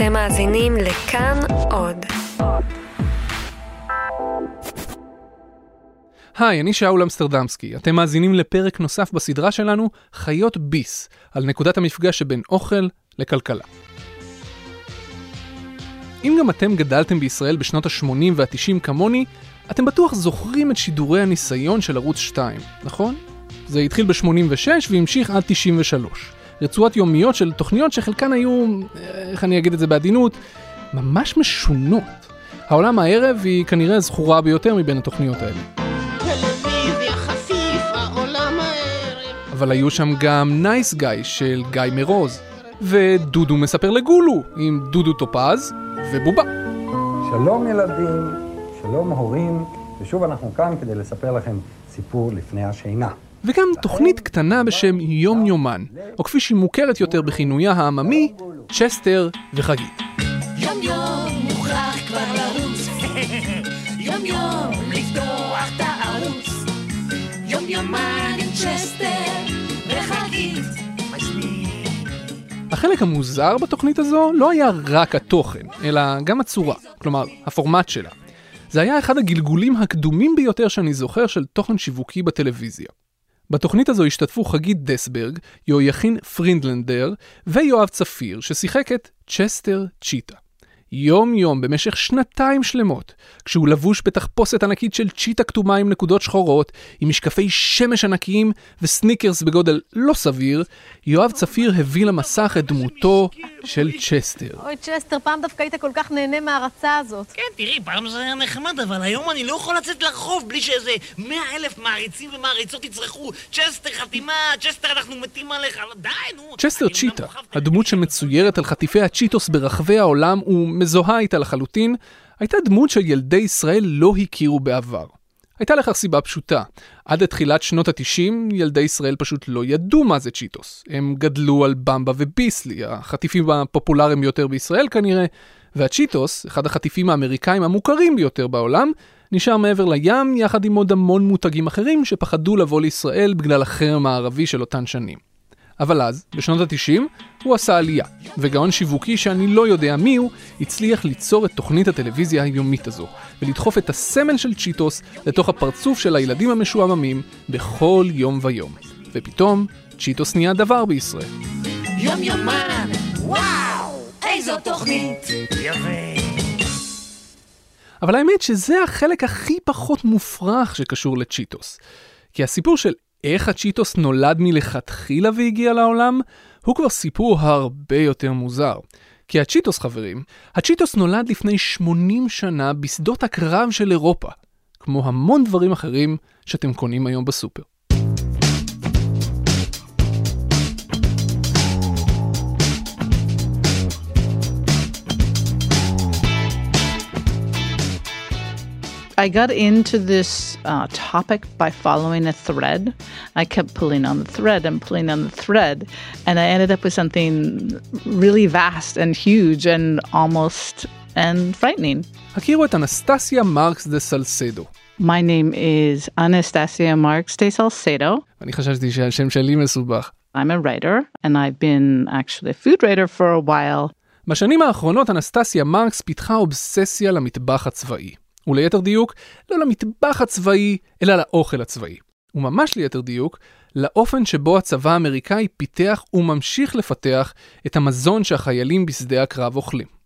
אתם מאזינים לכאן עוד. היי, אני שאול אמסטרדמסקי. אתם מאזינים לפרק נוסף בסדרה שלנו, חיות ביס, על נקודת המפגש שבין אוכל לכלכלה. אם גם אתם גדלתם בישראל בשנות ה-80 וה-90 כמוני, אתם בטוח זוכרים את שידורי הניסיון של ערוץ 2, נכון? זה התחיל ב-86 והמשיך עד 93. רצועות יומיות של תוכניות שחלקן היו, איך אני אגיד את זה בעדינות, ממש משונות. העולם הערב היא כנראה הזכורה ביותר מבין התוכניות האלה. אבל היו שם גם Nice Guy של גיא מרוז, ודודו מספר לגולו עם דודו טופז ובובה. שלום ילדים, שלום הורים, ושוב אנחנו כאן כדי לספר לכם סיפור לפני השינה. וגם תוכנית קטנה בשם יום יומן, או כפי שהיא מוכרת יותר בכינויה העממי, צ'סטר וחגית. יום יום מוכרח כבר לרוץ. יום יום לפתוח את הערוץ. יום יומן עם צ'סטר וחגית. החלק המוזר בתוכנית הזו לא היה רק התוכן, אלא גם הצורה, כלומר, הפורמט שלה. זה היה אחד הגלגולים הקדומים ביותר שאני זוכר של תוכן שיווקי בטלוויזיה. בתוכנית הזו השתתפו חגית דסברג, יהויכין פרידלנדר ויואב צפיר, ששיחק את צ'סטר צ'יטה. יום יום במשך שנתיים שלמות, כשהוא לבוש בתחפושת ענקית של צ'יטה כתומה עם נקודות שחורות, עם משקפי שמש ענקיים וסניקרס בגודל לא סביר, יואב צפיר הביא למסך את דמותו של צ'סטר. אוי, צ'סטר, פעם דווקא היית כל כך נהנה מההערצה הזאת. כן, תראי, פעם זה היה נחמד, אבל היום אני לא יכול לצאת לרחוב בלי שאיזה מאה אלף מעריצים ומעריצות יצרחו צ'סטר חתימה, צ'סטר אנחנו מתים עליך, די, נו. צ'סטר צ'יטה, הדמות שמצוירת על חטיפי הצ'יטוס ברחבי העולם ומזוהה איתה לחלוטין, הייתה דמות שילדי ישראל לא הכירו בעבר. הייתה לכך סיבה פשוטה. עד לתחילת שנות ה-90, ילדי ישראל פשוט לא ידעו מה זה צ'יטוס. הם גדלו על במבה וביסלי, החטיפים הפופולריים ביותר בישראל כנראה, והצ'יטוס, אחד החטיפים האמריקאים המוכרים ביותר בעולם, נשאר מעבר לים יחד עם עוד המון מותגים אחרים שפחדו לבוא לישראל בגלל החרם הערבי של אותן שנים. אבל אז, בשנות ה-90, הוא עשה עלייה, וגאון שיווקי שאני לא יודע מי הוא, הצליח ליצור את תוכנית הטלוויזיה היומית הזו, ולדחוף את הסמל של צ'יטוס לתוך הפרצוף של הילדים המשועממים בכל יום ויום. ופתאום, צ'יטוס נהיה דבר בישראל. יום יומן, וואו, איזו תוכנית. יפה. אבל האמת שזה החלק הכי פחות מופרך שקשור לצ'יטוס. כי הסיפור של איך הצ'יטוס נולד מלכתחילה והגיע לעולם, הוא כבר סיפור הרבה יותר מוזר. כי הצ'יטוס, חברים, הצ'יטוס נולד לפני 80 שנה בשדות הקרב של אירופה, כמו המון דברים אחרים שאתם קונים היום בסופר. I got into this uh, topic by following a thread. I kept pulling on the thread and pulling on the thread, and I ended up with something really vast and huge and almost and frightening. הכירו את אנסטסיה מרקס דה My name is Anastasia Marks de Salcedo. I'm a writer, and I've been actually a food writer for a while. בשנים האחרונות אנסטסיה מרקס פיתחה אובססיה למטבח הצבאי. וליתר דיוק, לא למטבח הצבאי, אלא לאוכל הצבאי. וממש ליתר דיוק, לאופן שבו הצבא האמריקאי פיתח וממשיך לפתח את המזון שהחיילים בשדה הקרב אוכלים.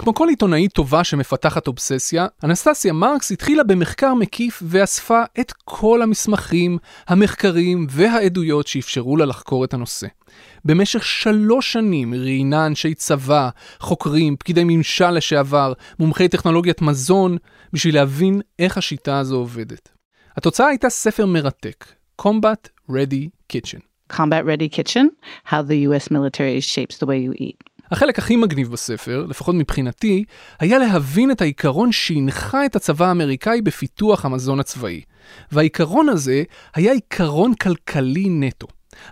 כמו כל עיתונאית טובה שמפתחת אובססיה, אנסטסיה מרקס התחילה במחקר מקיף ואספה את כל המסמכים, המחקרים והעדויות שאפשרו לה לחקור את הנושא. במשך שלוש שנים ראיינה אנשי צבא, חוקרים, פקידי ממשל לשעבר, מומחי טכנולוגיית מזון, בשביל להבין איך השיטה הזו עובדת. התוצאה הייתה ספר מרתק, Combat Ready Kitchen. Combat Ready Kitchen How the US Military Shapes the Way You Eat. החלק הכי מגניב בספר, לפחות מבחינתי, היה להבין את העיקרון שהנחה את הצבא האמריקאי בפיתוח המזון הצבאי. והעיקרון הזה היה עיקרון כלכלי נטו.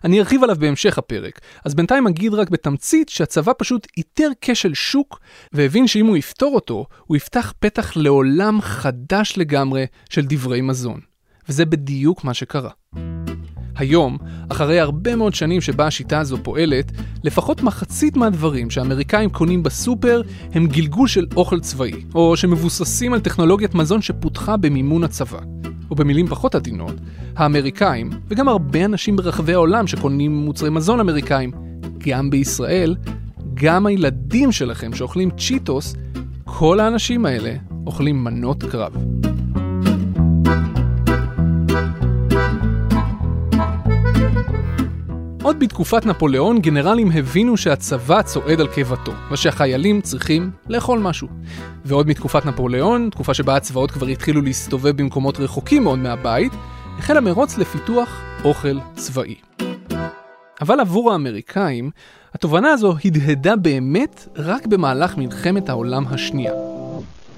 אני ארחיב עליו בהמשך הפרק, אז בינתיים אגיד רק בתמצית שהצבא פשוט איתר כשל שוק, והבין שאם הוא יפתור אותו, הוא יפתח פתח לעולם חדש לגמרי של דברי מזון. וזה בדיוק מה שקרה. היום, אחרי הרבה מאוד שנים שבה השיטה הזו פועלת, לפחות מחצית מהדברים שהאמריקאים קונים בסופר הם גלגול של אוכל צבאי, או שמבוססים על טכנולוגיית מזון שפותחה במימון הצבא. או במילים פחות עדינות, האמריקאים, וגם הרבה אנשים ברחבי העולם שקונים מוצרי מזון אמריקאים, גם בישראל, גם הילדים שלכם שאוכלים צ'יטוס, כל האנשים האלה אוכלים מנות קרב. עוד בתקופת נפוליאון גנרלים הבינו שהצבא צועד על קיבתו, ושהחיילים צריכים לאכול משהו. ועוד מתקופת נפוליאון, תקופה שבה הצבאות כבר התחילו להסתובב במקומות רחוקים מאוד מהבית, החל המרוץ לפיתוח אוכל צבאי. אבל עבור האמריקאים, התובנה הזו הדהדה באמת רק במהלך מלחמת העולם השנייה.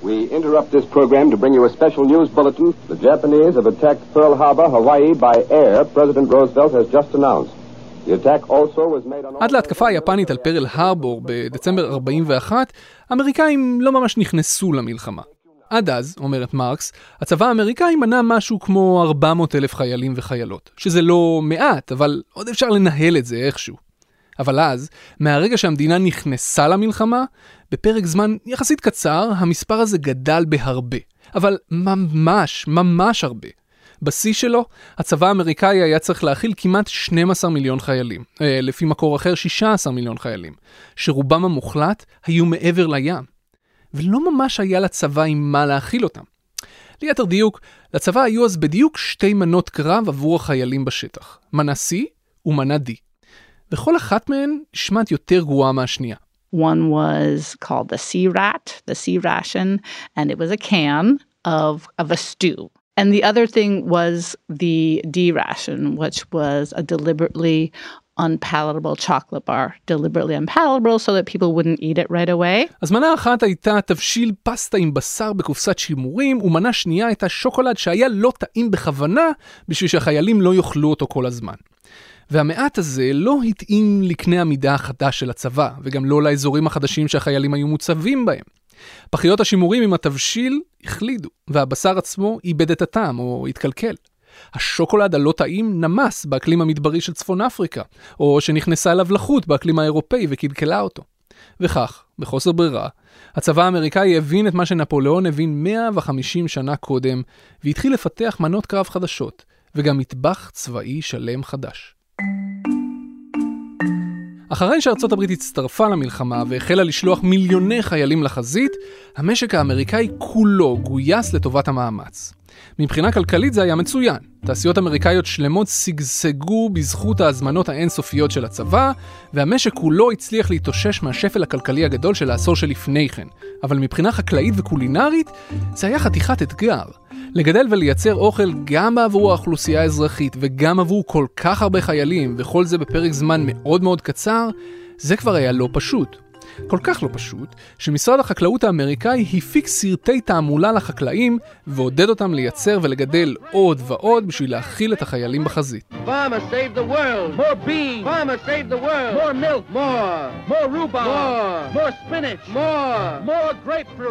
We interrupt this program to bring you a special news bulletin. The Japanese have attacked Pearl Harbor, Hawaii by air, President Roosevelt has just announced. עד להתקפה היפנית על פרל הרבור בדצמבר 41, האמריקאים לא ממש נכנסו למלחמה. עד אז, אומרת מרקס, הצבא האמריקאי מנה משהו כמו 400 אלף חיילים וחיילות, שזה לא מעט, אבל עוד אפשר לנהל את זה איכשהו. אבל אז, מהרגע שהמדינה נכנסה למלחמה, בפרק זמן יחסית קצר, המספר הזה גדל בהרבה. אבל ממש, ממש הרבה. בשיא שלו, הצבא האמריקאי היה צריך להכיל כמעט 12 מיליון חיילים, אה, לפי מקור אחר 16 מיליון חיילים, שרובם המוחלט היו מעבר לים. ולא ממש היה לצבא עם מה להכיל אותם. ליתר דיוק, לצבא היו אז בדיוק שתי מנות קרב עבור החיילים בשטח, מנה C ומנה D. וכל אחת מהן נשמעת יותר גרועה מהשנייה. One was called the sea rat, the sea ration, and it was a can of, of a stew. And the other thing was the D ration, which was a deliberately unpalatable chocolate bar, deliberately unpalatable so that people wouldn't eat it right away. אז מנה אחת הייתה תבשיל פסטה עם בשר בקופסת שימורים, ומנה שנייה הייתה שוקולד שהיה לא טעים בכוונה, בשביל שהחיילים לא יאכלו אותו כל הזמן. והמעט הזה לא התאים לקנה המידה החדש של הצבא, וגם לא לאזורים החדשים שהחיילים היו מוצבים בהם. פחיות השימורים עם התבשיל החלידו, והבשר עצמו איבד את הטעם או התקלקל. השוקולד הלא טעים נמס באקלים המדברי של צפון אפריקה, או שנכנסה אליו לחות באקלים האירופאי וקלקלה אותו. וכך, בחוסר ברירה, הצבא האמריקאי הבין את מה שנפוליאון הבין 150 שנה קודם, והתחיל לפתח מנות קרב חדשות, וגם מטבח צבאי שלם חדש. אחרי שארצות הברית הצטרפה למלחמה והחלה לשלוח מיליוני חיילים לחזית, המשק האמריקאי כולו גויס לטובת המאמץ. מבחינה כלכלית זה היה מצוין. תעשיות אמריקאיות שלמות שגשגו בזכות ההזמנות האינסופיות של הצבא, והמשק כולו הצליח להתאושש מהשפל הכלכלי הגדול של העשור שלפני כן. אבל מבחינה חקלאית וקולינרית, זה היה חתיכת אתגר. לגדל ולייצר אוכל גם בעבור האוכלוסייה האזרחית וגם עבור כל כך הרבה חיילים, וכל זה בפרק זמן מאוד מאוד קצר, זה כבר היה לא פשוט. כל כך לא פשוט, שמשרד החקלאות האמריקאי הפיק סרטי תעמולה לחקלאים ועודד אותם לייצר ולגדל עוד ועוד בשביל להכיל את החיילים בחזית.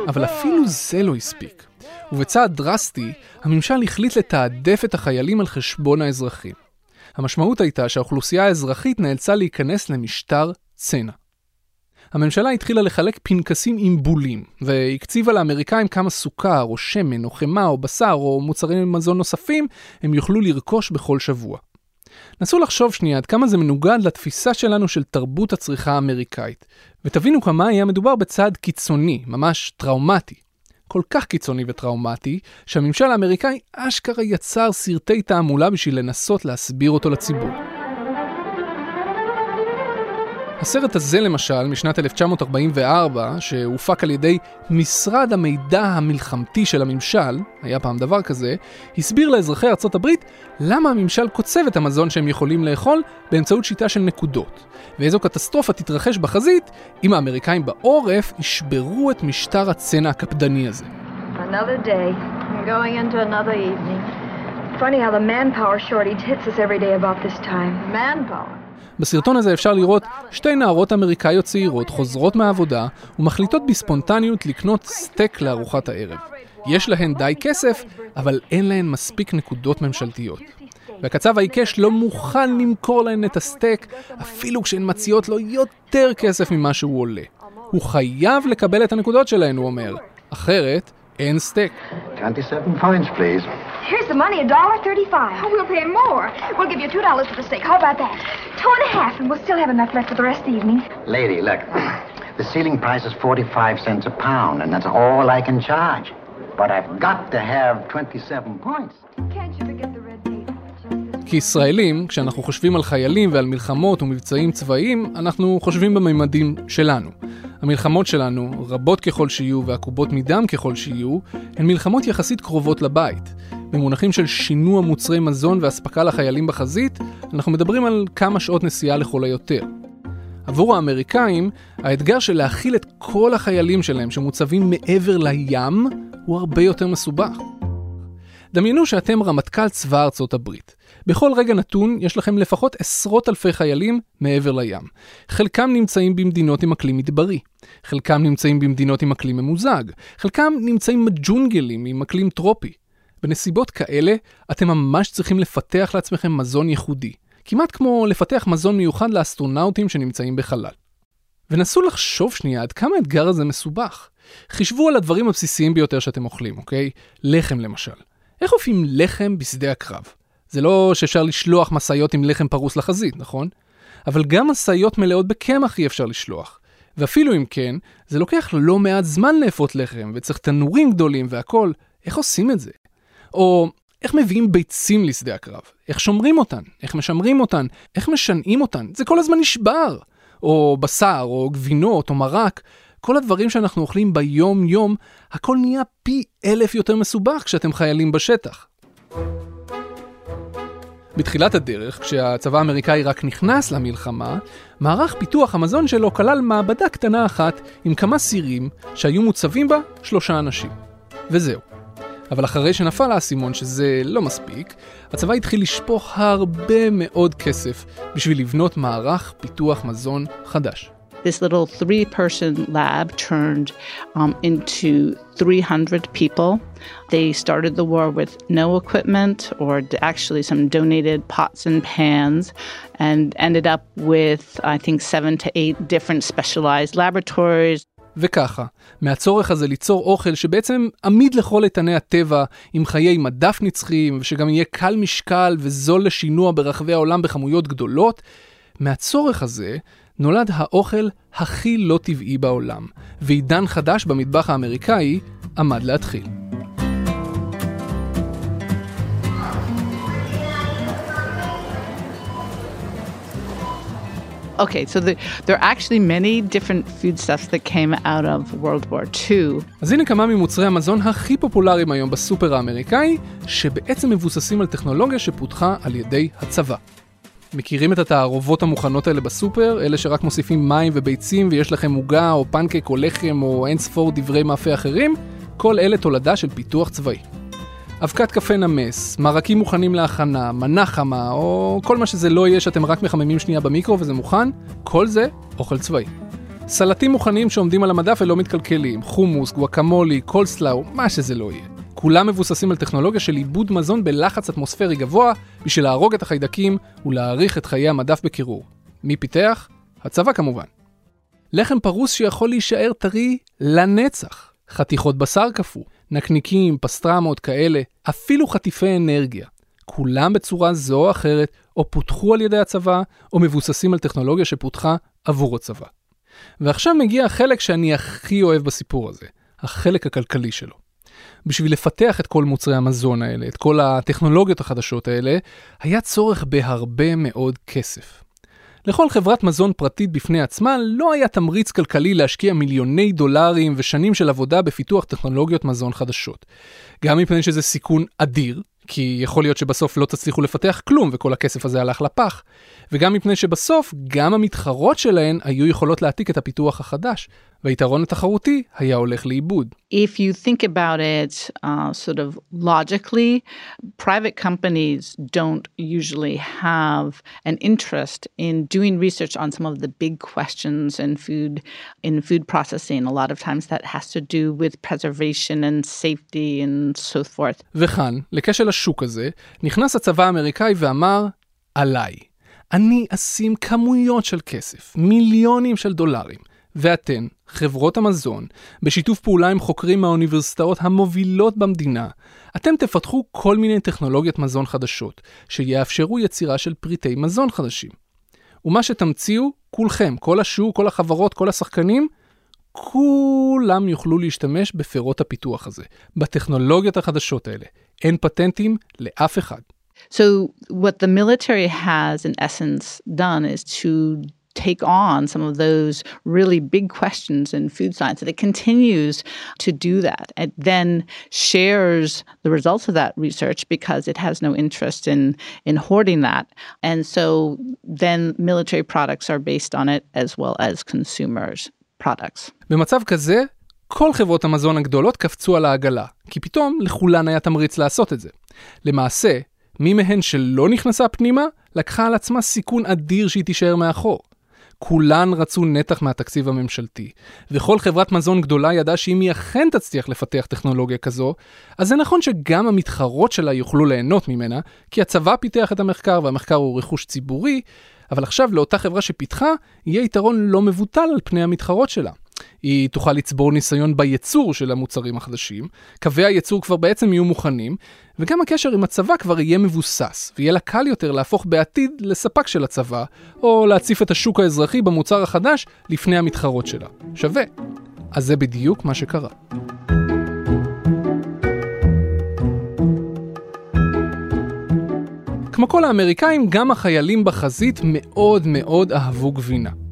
אבל אפילו זה לא הספיק. ובצעד דרסטי, הממשל החליט לתעדף את החיילים על חשבון האזרחים. המשמעות הייתה שהאוכלוסייה האזרחית נאלצה להיכנס למשטר צנע. הממשלה התחילה לחלק פנקסים עם בולים, והקציבה לאמריקאים כמה סוכר, או שמן, או חמאה, או בשר, או מוצרי מזון נוספים הם יוכלו לרכוש בכל שבוע. נסו לחשוב שנייה עד כמה זה מנוגד לתפיסה שלנו של תרבות הצריכה האמריקאית, ותבינו כמה היה מדובר בצעד קיצוני, ממש טראומטי. כל כך קיצוני וטראומטי, שהממשל האמריקאי אשכרה יצר סרטי תעמולה בשביל לנסות להסביר אותו לציבור. הסרט הזה למשל, משנת 1944, שהופק על ידי משרד המידע המלחמתי של הממשל, היה פעם דבר כזה, הסביר לאזרחי ארצות הברית למה הממשל קוצב את המזון שהם יכולים לאכול באמצעות שיטה של נקודות, ואיזו קטסטרופה תתרחש בחזית אם האמריקאים בעורף ישברו את משטר הצנע הקפדני הזה. Another day, going into another evening. Funny how the manpower shortage hits us every day about this time. Manpower. בסרטון הזה אפשר לראות שתי נערות אמריקאיות צעירות חוזרות מהעבודה ומחליטות בספונטניות לקנות סטייק לארוחת הערב. יש להן די כסף, אבל אין להן מספיק נקודות ממשלתיות. והקצב העיקש לא מוכן למכור להן את הסטייק, אפילו כשהן מציעות לו יותר כסף ממה שהוא עולה. הוא חייב לקבל את הנקודות שלהן, הוא אומר. אחרת, אין סטייק. 27 points. Here's the money, a dollar thirty-five. Oh, we'll pay more. We'll give you two dollars for the steak. How about that? Two and a half, and we'll still have enough left for the rest of the evening. Lady, look. The ceiling price is 45 cents a pound, and that's all I can charge. But I've got to have 27 points. Can't you forget the red tape? כישראלים, כשאנחנו חושבים על חיילים ועל מלחמות ומבצעים צבאיים, אנחנו חושבים בממדים שלנו. המלחמות שלנו, רבות ככל שיהיו ועקובות מדם ככל שיהיו, הן מלחמות יחסית קרובות לבית. במונחים של שינוע מוצרי מזון ואספקה לחיילים בחזית, אנחנו מדברים על כמה שעות נסיעה לכל היותר. עבור האמריקאים, האתגר של להכיל את כל החיילים שלהם שמוצבים מעבר לים, הוא הרבה יותר מסובך. דמיינו שאתם רמטכ"ל צבא ארצות הברית. בכל רגע נתון יש לכם לפחות עשרות אלפי חיילים מעבר לים. חלקם נמצאים במדינות עם אקלים מדברי. חלקם נמצאים במדינות עם אקלים ממוזג. חלקם נמצאים בג'ונגלים עם אקלים טרופי. בנסיבות כאלה, אתם ממש צריכים לפתח לעצמכם מזון ייחודי. כמעט כמו לפתח מזון מיוחד לאסטרונאוטים שנמצאים בחלל. ונסו לחשוב שנייה עד כמה האתגר הזה מסובך. חישבו על הדברים הבסיסיים ביותר שאתם אוכלים, אוקיי? לחם למשל. איך אופים לחם בשדה הקרב? זה לא שאפשר לשלוח משאיות עם לחם פרוס לחזית, נכון? אבל גם משאיות מלאות בקמח אי אפשר לשלוח. ואפילו אם כן, זה לוקח לא מעט זמן לאפות לחם, וצריך תנורים גדולים והכול. איך עושים את זה? או איך מביאים ביצים לשדה הקרב? איך שומרים אותן? איך משמרים אותן? איך משנעים אותן? זה כל הזמן נשבר. או בשר, או גבינות, או מרק. כל הדברים שאנחנו אוכלים ביום-יום, הכל נהיה פי אלף יותר מסובך כשאתם חיילים בשטח. בתחילת הדרך, כשהצבא האמריקאי רק נכנס למלחמה, מערך פיתוח המזון שלו כלל מעבדה קטנה אחת עם כמה סירים שהיו מוצבים בה שלושה אנשים. וזהו. אבל אחרי שנפל האסימון שזה לא מספיק, הצבא התחיל לשפוך הרבה מאוד כסף בשביל לבנות מערך פיתוח מזון חדש. This little three person lab turned um, into 300 people. They started the war with no equipment or actually some donated pots and pans and ended up with, I think, seven to eight different specialized laboratories. וככה, מהצורך הזה ליצור אוכל שבעצם עמיד לכל איתני הטבע, עם חיי מדף נצחיים, ושגם יהיה קל משקל וזול לשינוע ברחבי העולם בכמויות גדולות, מהצורך הזה נולד האוכל הכי לא טבעי בעולם, ועידן חדש במטבח האמריקאי עמד להתחיל. Okay, so the, there are actually many different foodstuffs that came. אז הנה כמה ממוצרי המזון הכי פופולריים היום בסופר האמריקאי, שבעצם מבוססים על טכנולוגיה שפותחה על ידי הצבא. מכירים את התערובות המוכנות האלה בסופר? אלה שרק מוסיפים מים וביצים ויש לכם עוגה או פנקק או לחם או אין ספור דברי מאפה אחרים? כל אלה תולדה של פיתוח צבאי. אבקת קפה נמס, מרקים מוכנים להכנה, מנה חמה, או כל מה שזה לא יהיה שאתם רק מחממים שנייה במיקרו וזה מוכן, כל זה אוכל צבאי. סלטים מוכנים שעומדים על המדף ולא מתקלקלים, חומוס, גואקמולי, קולסלאו, מה שזה לא יהיה. כולם מבוססים על טכנולוגיה של עיבוד מזון בלחץ אטמוספרי גבוה בשביל להרוג את החיידקים ולהאריך את חיי המדף בקירור. מי פיתח? הצבא כמובן. לחם פרוס שיכול להישאר טרי לנצח. חתיכות בשר קפוא, נקניקים, פסטרמות כאלה, אפילו חטיפי אנרגיה. כולם בצורה זו או אחרת או פותחו על ידי הצבא או מבוססים על טכנולוגיה שפותחה עבור הצבא. ועכשיו מגיע החלק שאני הכי אוהב בסיפור הזה, החלק הכלכלי שלו. בשביל לפתח את כל מוצרי המזון האלה, את כל הטכנולוגיות החדשות האלה, היה צורך בהרבה מאוד כסף. לכל חברת מזון פרטית בפני עצמה לא היה תמריץ כלכלי להשקיע מיליוני דולרים ושנים של עבודה בפיתוח טכנולוגיות מזון חדשות. גם מפני שזה סיכון אדיר, כי יכול להיות שבסוף לא תצליחו לפתח כלום וכל הכסף הזה הלך לפח, וגם מפני שבסוף גם המתחרות שלהן היו יכולות להעתיק את הפיתוח החדש, והיתרון התחרותי היה הולך לאיבוד. If you think about it uh, sort of logically, private companies don't usually have an interest in doing research on some of the big questions in food in food processing. A lot of times that has to do with preservation and safety and so forth. וכאן, לכשל השוק הזה, נכנס הצבא האמריקאי ואמר, עליי. אני אשים כמויות של כסף, מיליונים של דולרים, ואתן, חברות המזון, בשיתוף פעולה עם חוקרים מהאוניברסיטאות המובילות במדינה, אתם תפתחו כל מיני טכנולוגיות מזון חדשות, שיאפשרו יצירה של פריטי מזון חדשים. ומה שתמציאו, כולכם, כל השוק, כל החברות, כל השחקנים, כולם יוכלו להשתמש בפירות הפיתוח הזה, בטכנולוגיות החדשות האלה. אין פטנטים לאף אחד. So, what the military has, in essence, done is to take on some of those really big questions in food science. And it continues to do that. It then shares the results of that research because it has no interest in, in hoarding that. And so then military products are based on it as well as consumers' products. במצב כזה, כל חברות המזון הגדולות קפצו על העגלה, כי פתאום לכולן היה תמריץ לעשות את זה. למעשה, מי מהן שלא נכנסה פנימה, לקחה על עצמה סיכון אדיר שהיא תישאר מאחור. כולן רצו נתח מהתקציב הממשלתי, וכל חברת מזון גדולה ידעה שאם היא אכן תצליח לפתח טכנולוגיה כזו, אז זה נכון שגם המתחרות שלה יוכלו ליהנות ממנה, כי הצבא פיתח את המחקר והמחקר הוא רכוש ציבורי, אבל עכשיו לאותה חברה שפיתחה, יהיה יתרון לא מבוטל על פני המתחרות שלה. היא תוכל לצבור ניסיון בייצור של המוצרים החדשים, קווי הייצור כבר בעצם יהיו מוכנים, וגם הקשר עם הצבא כבר יהיה מבוסס, ויהיה לה קל יותר להפוך בעתיד לספק של הצבא, או להציף את השוק האזרחי במוצר החדש לפני המתחרות שלה. שווה. אז זה בדיוק מה שקרה. כמו כל האמריקאים, גם החיילים בחזית מאוד מאוד אהבו גבינה.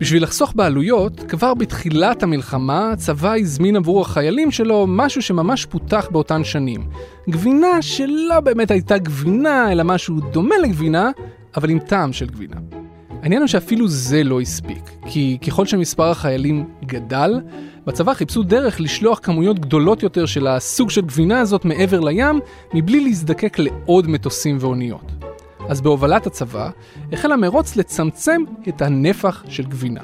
בשביל לחסוך בעלויות, כבר בתחילת המלחמה הצבא הזמין עבור החיילים שלו משהו שממש פותח באותן שנים. גבינה שלא באמת הייתה גבינה, אלא משהו דומה לגבינה, אבל עם טעם של גבינה. העניין הוא שאפילו זה לא הספיק, כי ככל שמספר החיילים גדל, בצבא חיפשו דרך לשלוח כמויות גדולות יותר של הסוג של גבינה הזאת מעבר לים, מבלי להזדקק לעוד מטוסים ואוניות. אז בהובלת הצבא, החל המרוץ לצמצם את הנפח של גבינה.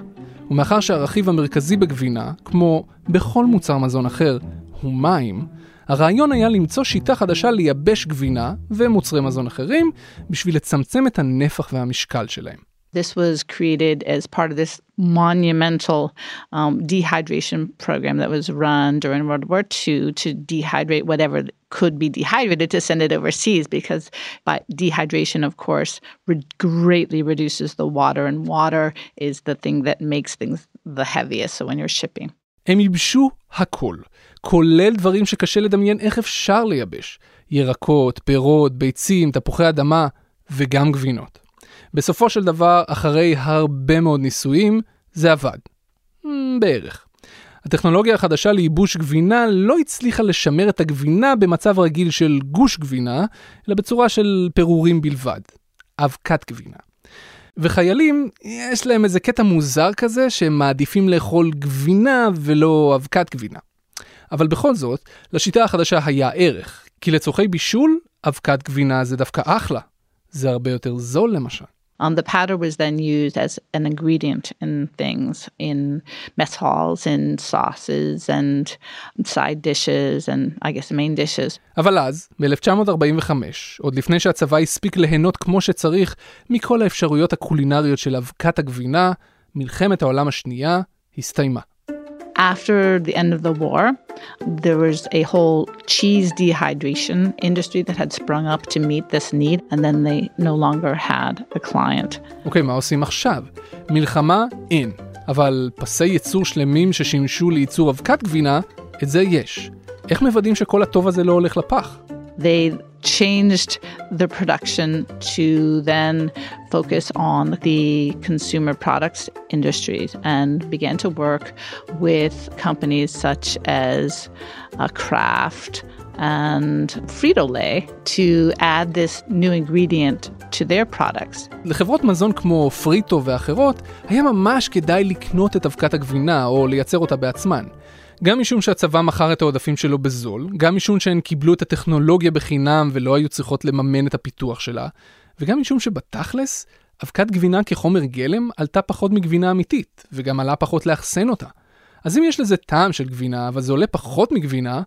ומאחר שהרכיב המרכזי בגבינה, כמו בכל מוצר מזון אחר, הוא מים, הרעיון היה למצוא שיטה חדשה לייבש גבינה ומוצרי מזון אחרים, בשביל לצמצם את הנפח והמשקל שלהם. This was created as part of this monumental um, dehydration program that was run during World War II to dehydrate whatever could be dehydrated to send it overseas because by dehydration, of course, re- greatly reduces the water, and water is the thing that makes things the heaviest. So when you're shipping. הם ייבשו הכל, כולל דברים שקשה לדמיין איך אפשר לייבש. ירקות, פירות, ביצים, תפוחי אדמה וגם גבינות. בסופו של דבר, אחרי הרבה מאוד ניסויים, זה עבד. Hmm, בערך. הטכנולוגיה החדשה לייבוש גבינה לא הצליחה לשמר את הגבינה במצב רגיל של גוש גבינה, אלא בצורה של פירורים בלבד. אבקת גבינה. וחיילים, יש להם איזה קטע מוזר כזה שהם מעדיפים לאכול גבינה ולא אבקת גבינה. אבל בכל זאת, לשיטה החדשה היה ערך, כי לצורכי בישול, אבקת גבינה זה דווקא אחלה. זה הרבה יותר זול למשל. Um, the powder was then used as an ingredient in things, in mess halls, in sauces, and side dishes, and I guess main dishes. אבל אז, ב-1945, עוד לפני שהצבא הספיק ליהנות כמו שצריך מכל האפשרויות הקולינריות של אבקת הגבינה, מלחמת העולם השנייה הסתיימה. After the end of the war, there was a whole cheese dehydration industry that had sprung up to meet this need, and then they no longer had a client. אוקיי, okay, מה עושים עכשיו? מלחמה אין, אבל פסי ייצור שלמים ששימשו לייצור אבקת גבינה, את זה יש. איך מוודאים שכל הטוב הזה לא הולך לפח? They changed the production to then focus on the consumer products industries and began to work with companies such as uh, Kraft and Frito-Lay to add this new ingredient to their products. לחברות מזון כמו פריטו ואחרות היה ממש כדאי לקנות את אבקת הגבינה או לייצר אותה בעצמן. גם משום שהצבא מכר את העודפים שלו בזול, גם משום שהן קיבלו את הטכנולוגיה בחינם ולא היו צריכות לממן את הפיתוח שלה, וגם משום שבתכלס, אבקת גבינה כחומר גלם עלתה פחות מגבינה אמיתית, וגם עלה פחות לאחסן אותה. אז אם יש לזה טעם של גבינה, אבל זה עולה פחות מגבינה,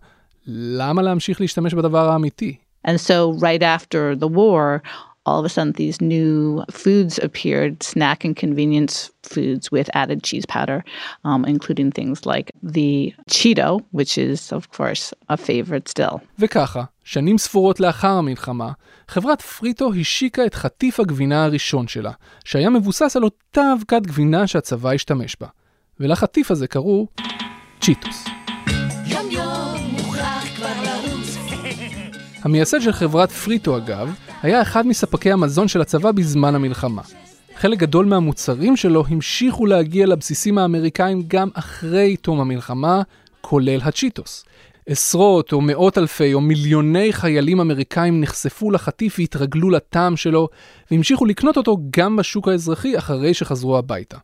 למה להמשיך להשתמש בדבר האמיתי? And so, right after the war, all of a sudden these new foods appeared snack and convenience foods with added cheese powder, um, including things like the Cheeto, which is, of course, a favorite still. וככה, שנים ספורות לאחר המלחמה, חברת פריטו השיקה את חטיף הגבינה הראשון שלה, שהיה מבוסס על אותה אבקת גבינה שהצבא השתמש בה. ולחטיף הזה קראו צ'יטוס. המייסד של חברת פריטו אגב, היה אחד מספקי המזון של הצבא בזמן המלחמה. חלק גדול מהמוצרים שלו המשיכו להגיע לבסיסים האמריקאים גם אחרי תום המלחמה, כולל הצ'יטוס. עשרות או מאות אלפי או מיליוני חיילים אמריקאים נחשפו לחטיף והתרגלו לטעם שלו, והמשיכו לקנות אותו גם בשוק האזרחי אחרי שחזרו הביתה.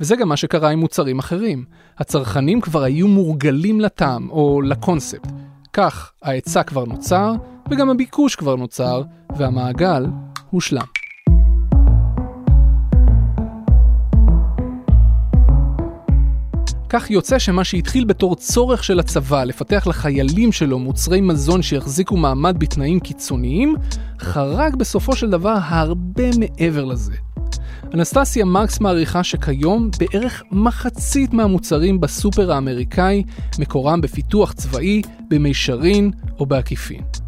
וזה גם מה שקרה עם מוצרים אחרים. הצרכנים כבר היו מורגלים לטעם או לקונספט. כך ההיצע כבר נוצר, וגם הביקוש כבר נוצר, והמעגל הושלם. כך יוצא שמה שהתחיל בתור צורך של הצבא לפתח לחיילים שלו מוצרי מזון שיחזיקו מעמד בתנאים קיצוניים, חרג בסופו של דבר הרבה מעבר לזה. אנסטסיה מרקס מעריכה שכיום בערך מחצית מהמוצרים בסופר האמריקאי מקורם בפיתוח צבאי, במישרין או בעקיפין.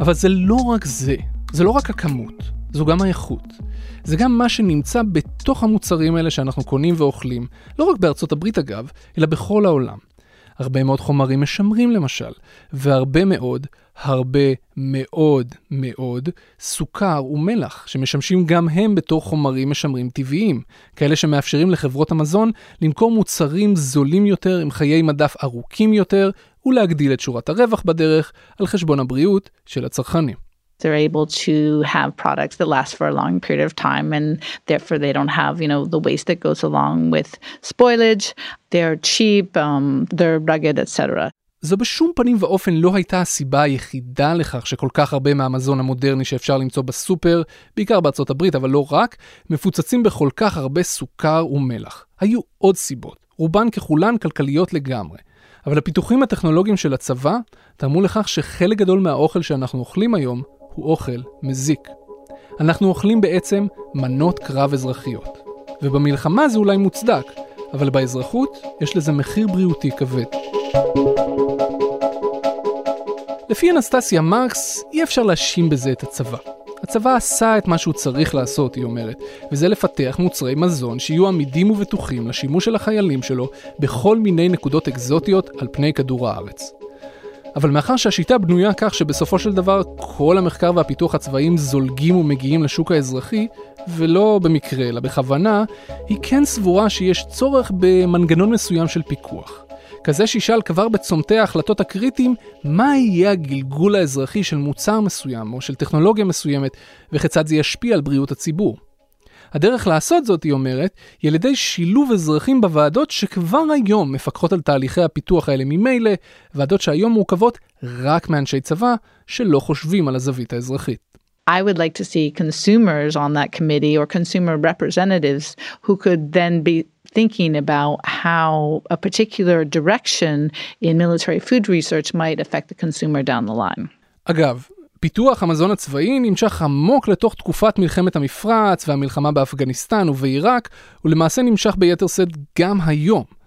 אבל זה לא רק זה, זה לא רק הכמות, זו גם האיכות. זה גם מה שנמצא בתוך המוצרים האלה שאנחנו קונים ואוכלים, לא רק בארצות הברית אגב, אלא בכל העולם. הרבה מאוד חומרים משמרים למשל, והרבה מאוד, הרבה מאוד מאוד סוכר ומלח, שמשמשים גם הם בתור חומרים משמרים טבעיים, כאלה שמאפשרים לחברות המזון למכור מוצרים זולים יותר עם חיי מדף ארוכים יותר, ולהגדיל את שורת הרווח בדרך על חשבון הבריאות של הצרכנים. They're able to have products that last for a long period of time and therefore they don't have, you know, the waste that goes along with spoilage. They're cheap, um, they're rugged, etc. זו בשום פנים ואופן לא הייתה הסיבה היחידה לכך שכל כך הרבה מהמזון המודרני שאפשר למצוא בסופר, בעיקר בארצות הברית, אבל לא רק, מפוצצים בכל כך הרבה סוכר ומלח. היו עוד סיבות, רובן ככולן כלכליות לגמרי. אבל הפיתוחים הטכנולוגיים של הצבא תרמו לכך שחלק גדול מהאוכל שאנחנו אוכלים היום הוא אוכל מזיק. אנחנו אוכלים בעצם מנות קרב אזרחיות. ובמלחמה זה אולי מוצדק, אבל באזרחות יש לזה מחיר בריאותי כבד. לפי אנסטסיה מרקס, אי אפשר להאשים בזה את הצבא. הצבא עשה את מה שהוא צריך לעשות, היא אומרת, וזה לפתח מוצרי מזון שיהיו עמידים ובטוחים לשימוש של החיילים שלו בכל מיני נקודות אקזוטיות על פני כדור הארץ. אבל מאחר שהשיטה בנויה כך שבסופו של דבר כל המחקר והפיתוח הצבאיים זולגים ומגיעים לשוק האזרחי, ולא במקרה אלא בכוונה, היא כן סבורה שיש צורך במנגנון מסוים של פיקוח. כזה שישאל כבר בצומתי ההחלטות הקריטיים מה יהיה הגלגול האזרחי של מוצר מסוים או של טכנולוגיה מסוימת וכיצד זה ישפיע על בריאות הציבור. הדרך לעשות זאת, היא אומרת, היא על ידי שילוב אזרחים בוועדות שכבר היום מפקחות על תהליכי הפיתוח האלה ממילא, ועדות שהיום מורכבות רק מאנשי צבא שלא חושבים על הזווית האזרחית. I would like to see consumers on that committee or consumer representatives who could then be thinking about how a particular direction in military food research might affect the consumer down the line. אגב, פיתוח המזון הצבאי נמשך עמוק לתוך תקופת מלחמת המפרץ והמלחמה באפגניסטן ובעיראק, ולמעשה נמשך ביתר שאת גם היום.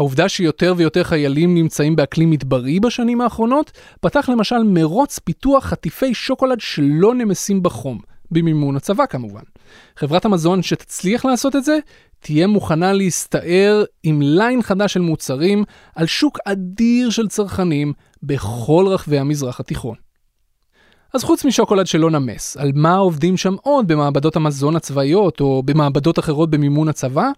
העובדה שיותר ויותר חיילים נמצאים באקלים מדברי בשנים האחרונות, פתח למשל מרוץ פיתוח חטיפי שוקולד שלא נמסים בחום, במימון הצבא כמובן. חברת המזון שתצליח לעשות את זה, תהיה מוכנה להסתער עם ליין חדש של מוצרים על שוק אדיר של צרכנים בכל רחבי המזרח התיכון. אז חוץ משוקולד שלא נמס, על מה עובדים שם עוד במעבדות המזון הצבאיות או במעבדות אחרות במימון הצבא?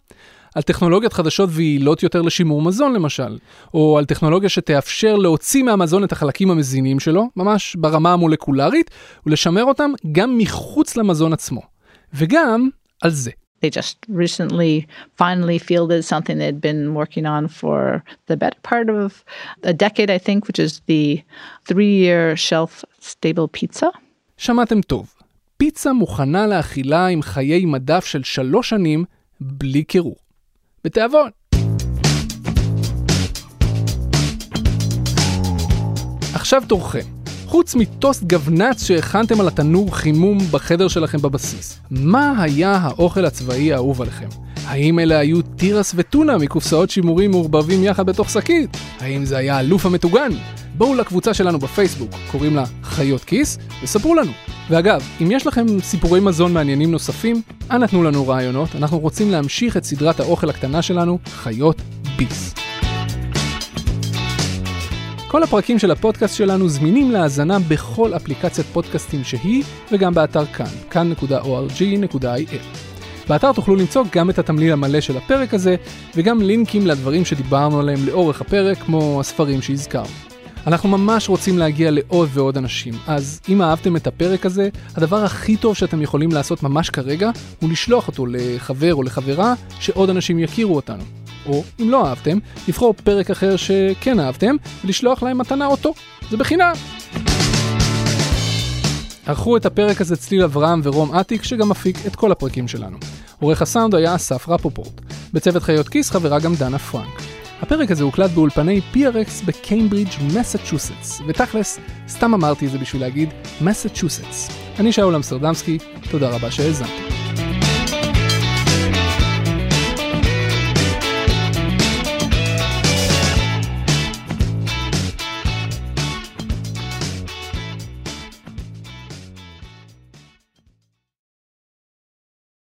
על טכנולוגיות חדשות ויעילות יותר לשימור מזון למשל, או על טכנולוגיה שתאפשר להוציא מהמזון את החלקים המזינים שלו, ממש ברמה המולקולרית, ולשמר אותם גם מחוץ למזון עצמו. וגם על זה. They just recently finally fielded something they'd been working on for the better part of a decade, I think, which is the three year shelf stable pizza. שמעתם טוב. פיצה מוכנה לאכילה עם חיי מדף של שלוש שנים בלי קירור. בתיאבון. עכשיו תורכם. חוץ מטוסט גבנץ שהכנתם על התנור חימום בחדר שלכם בבסיס, מה היה האוכל הצבאי האהוב עליכם? האם אלה היו תירס וטונה מקופסאות שימורים מעורבבים יחד בתוך שקית? האם זה היה אלוף המטוגן? בואו לקבוצה שלנו בפייסבוק, קוראים לה חיות כיס, וספרו לנו. ואגב, אם יש לכם סיפורי מזון מעניינים נוספים, אנא תנו לנו רעיונות, אנחנו רוצים להמשיך את סדרת האוכל הקטנה שלנו, חיות ביס. כל הפרקים של הפודקאסט שלנו זמינים להאזנה בכל אפליקציית פודקאסטים שהיא, וגם באתר כאן, כאן.org.il. באתר תוכלו למצוא גם את התמליל המלא של הפרק הזה, וגם לינקים לדברים שדיברנו עליהם לאורך הפרק, כמו הספרים שהזכרנו. אנחנו ממש רוצים להגיע לעוד ועוד אנשים, אז אם אהבתם את הפרק הזה, הדבר הכי טוב שאתם יכולים לעשות ממש כרגע, הוא לשלוח אותו לחבר או לחברה, שעוד אנשים יכירו אותנו. או אם לא אהבתם, לבחור פרק אחר שכן אהבתם, ולשלוח להם מתנה אותו. זה בחינם. ערכו את הפרק הזה צליל אברהם ורום אטיק, שגם מפיק את כל הפרקים שלנו. עורך הסאונד היה אסף רפופורט. בצוות חיות כיס חברה גם דנה פרנק. הפרק הזה הוקלט באולפני PRX בקיימברידג', מסצ'וסטס, ותכלס, סתם אמרתי את זה בשביל להגיד מסצ'וסטס. אני שאול אמסטרדמסקי, תודה רבה שהאזנתם.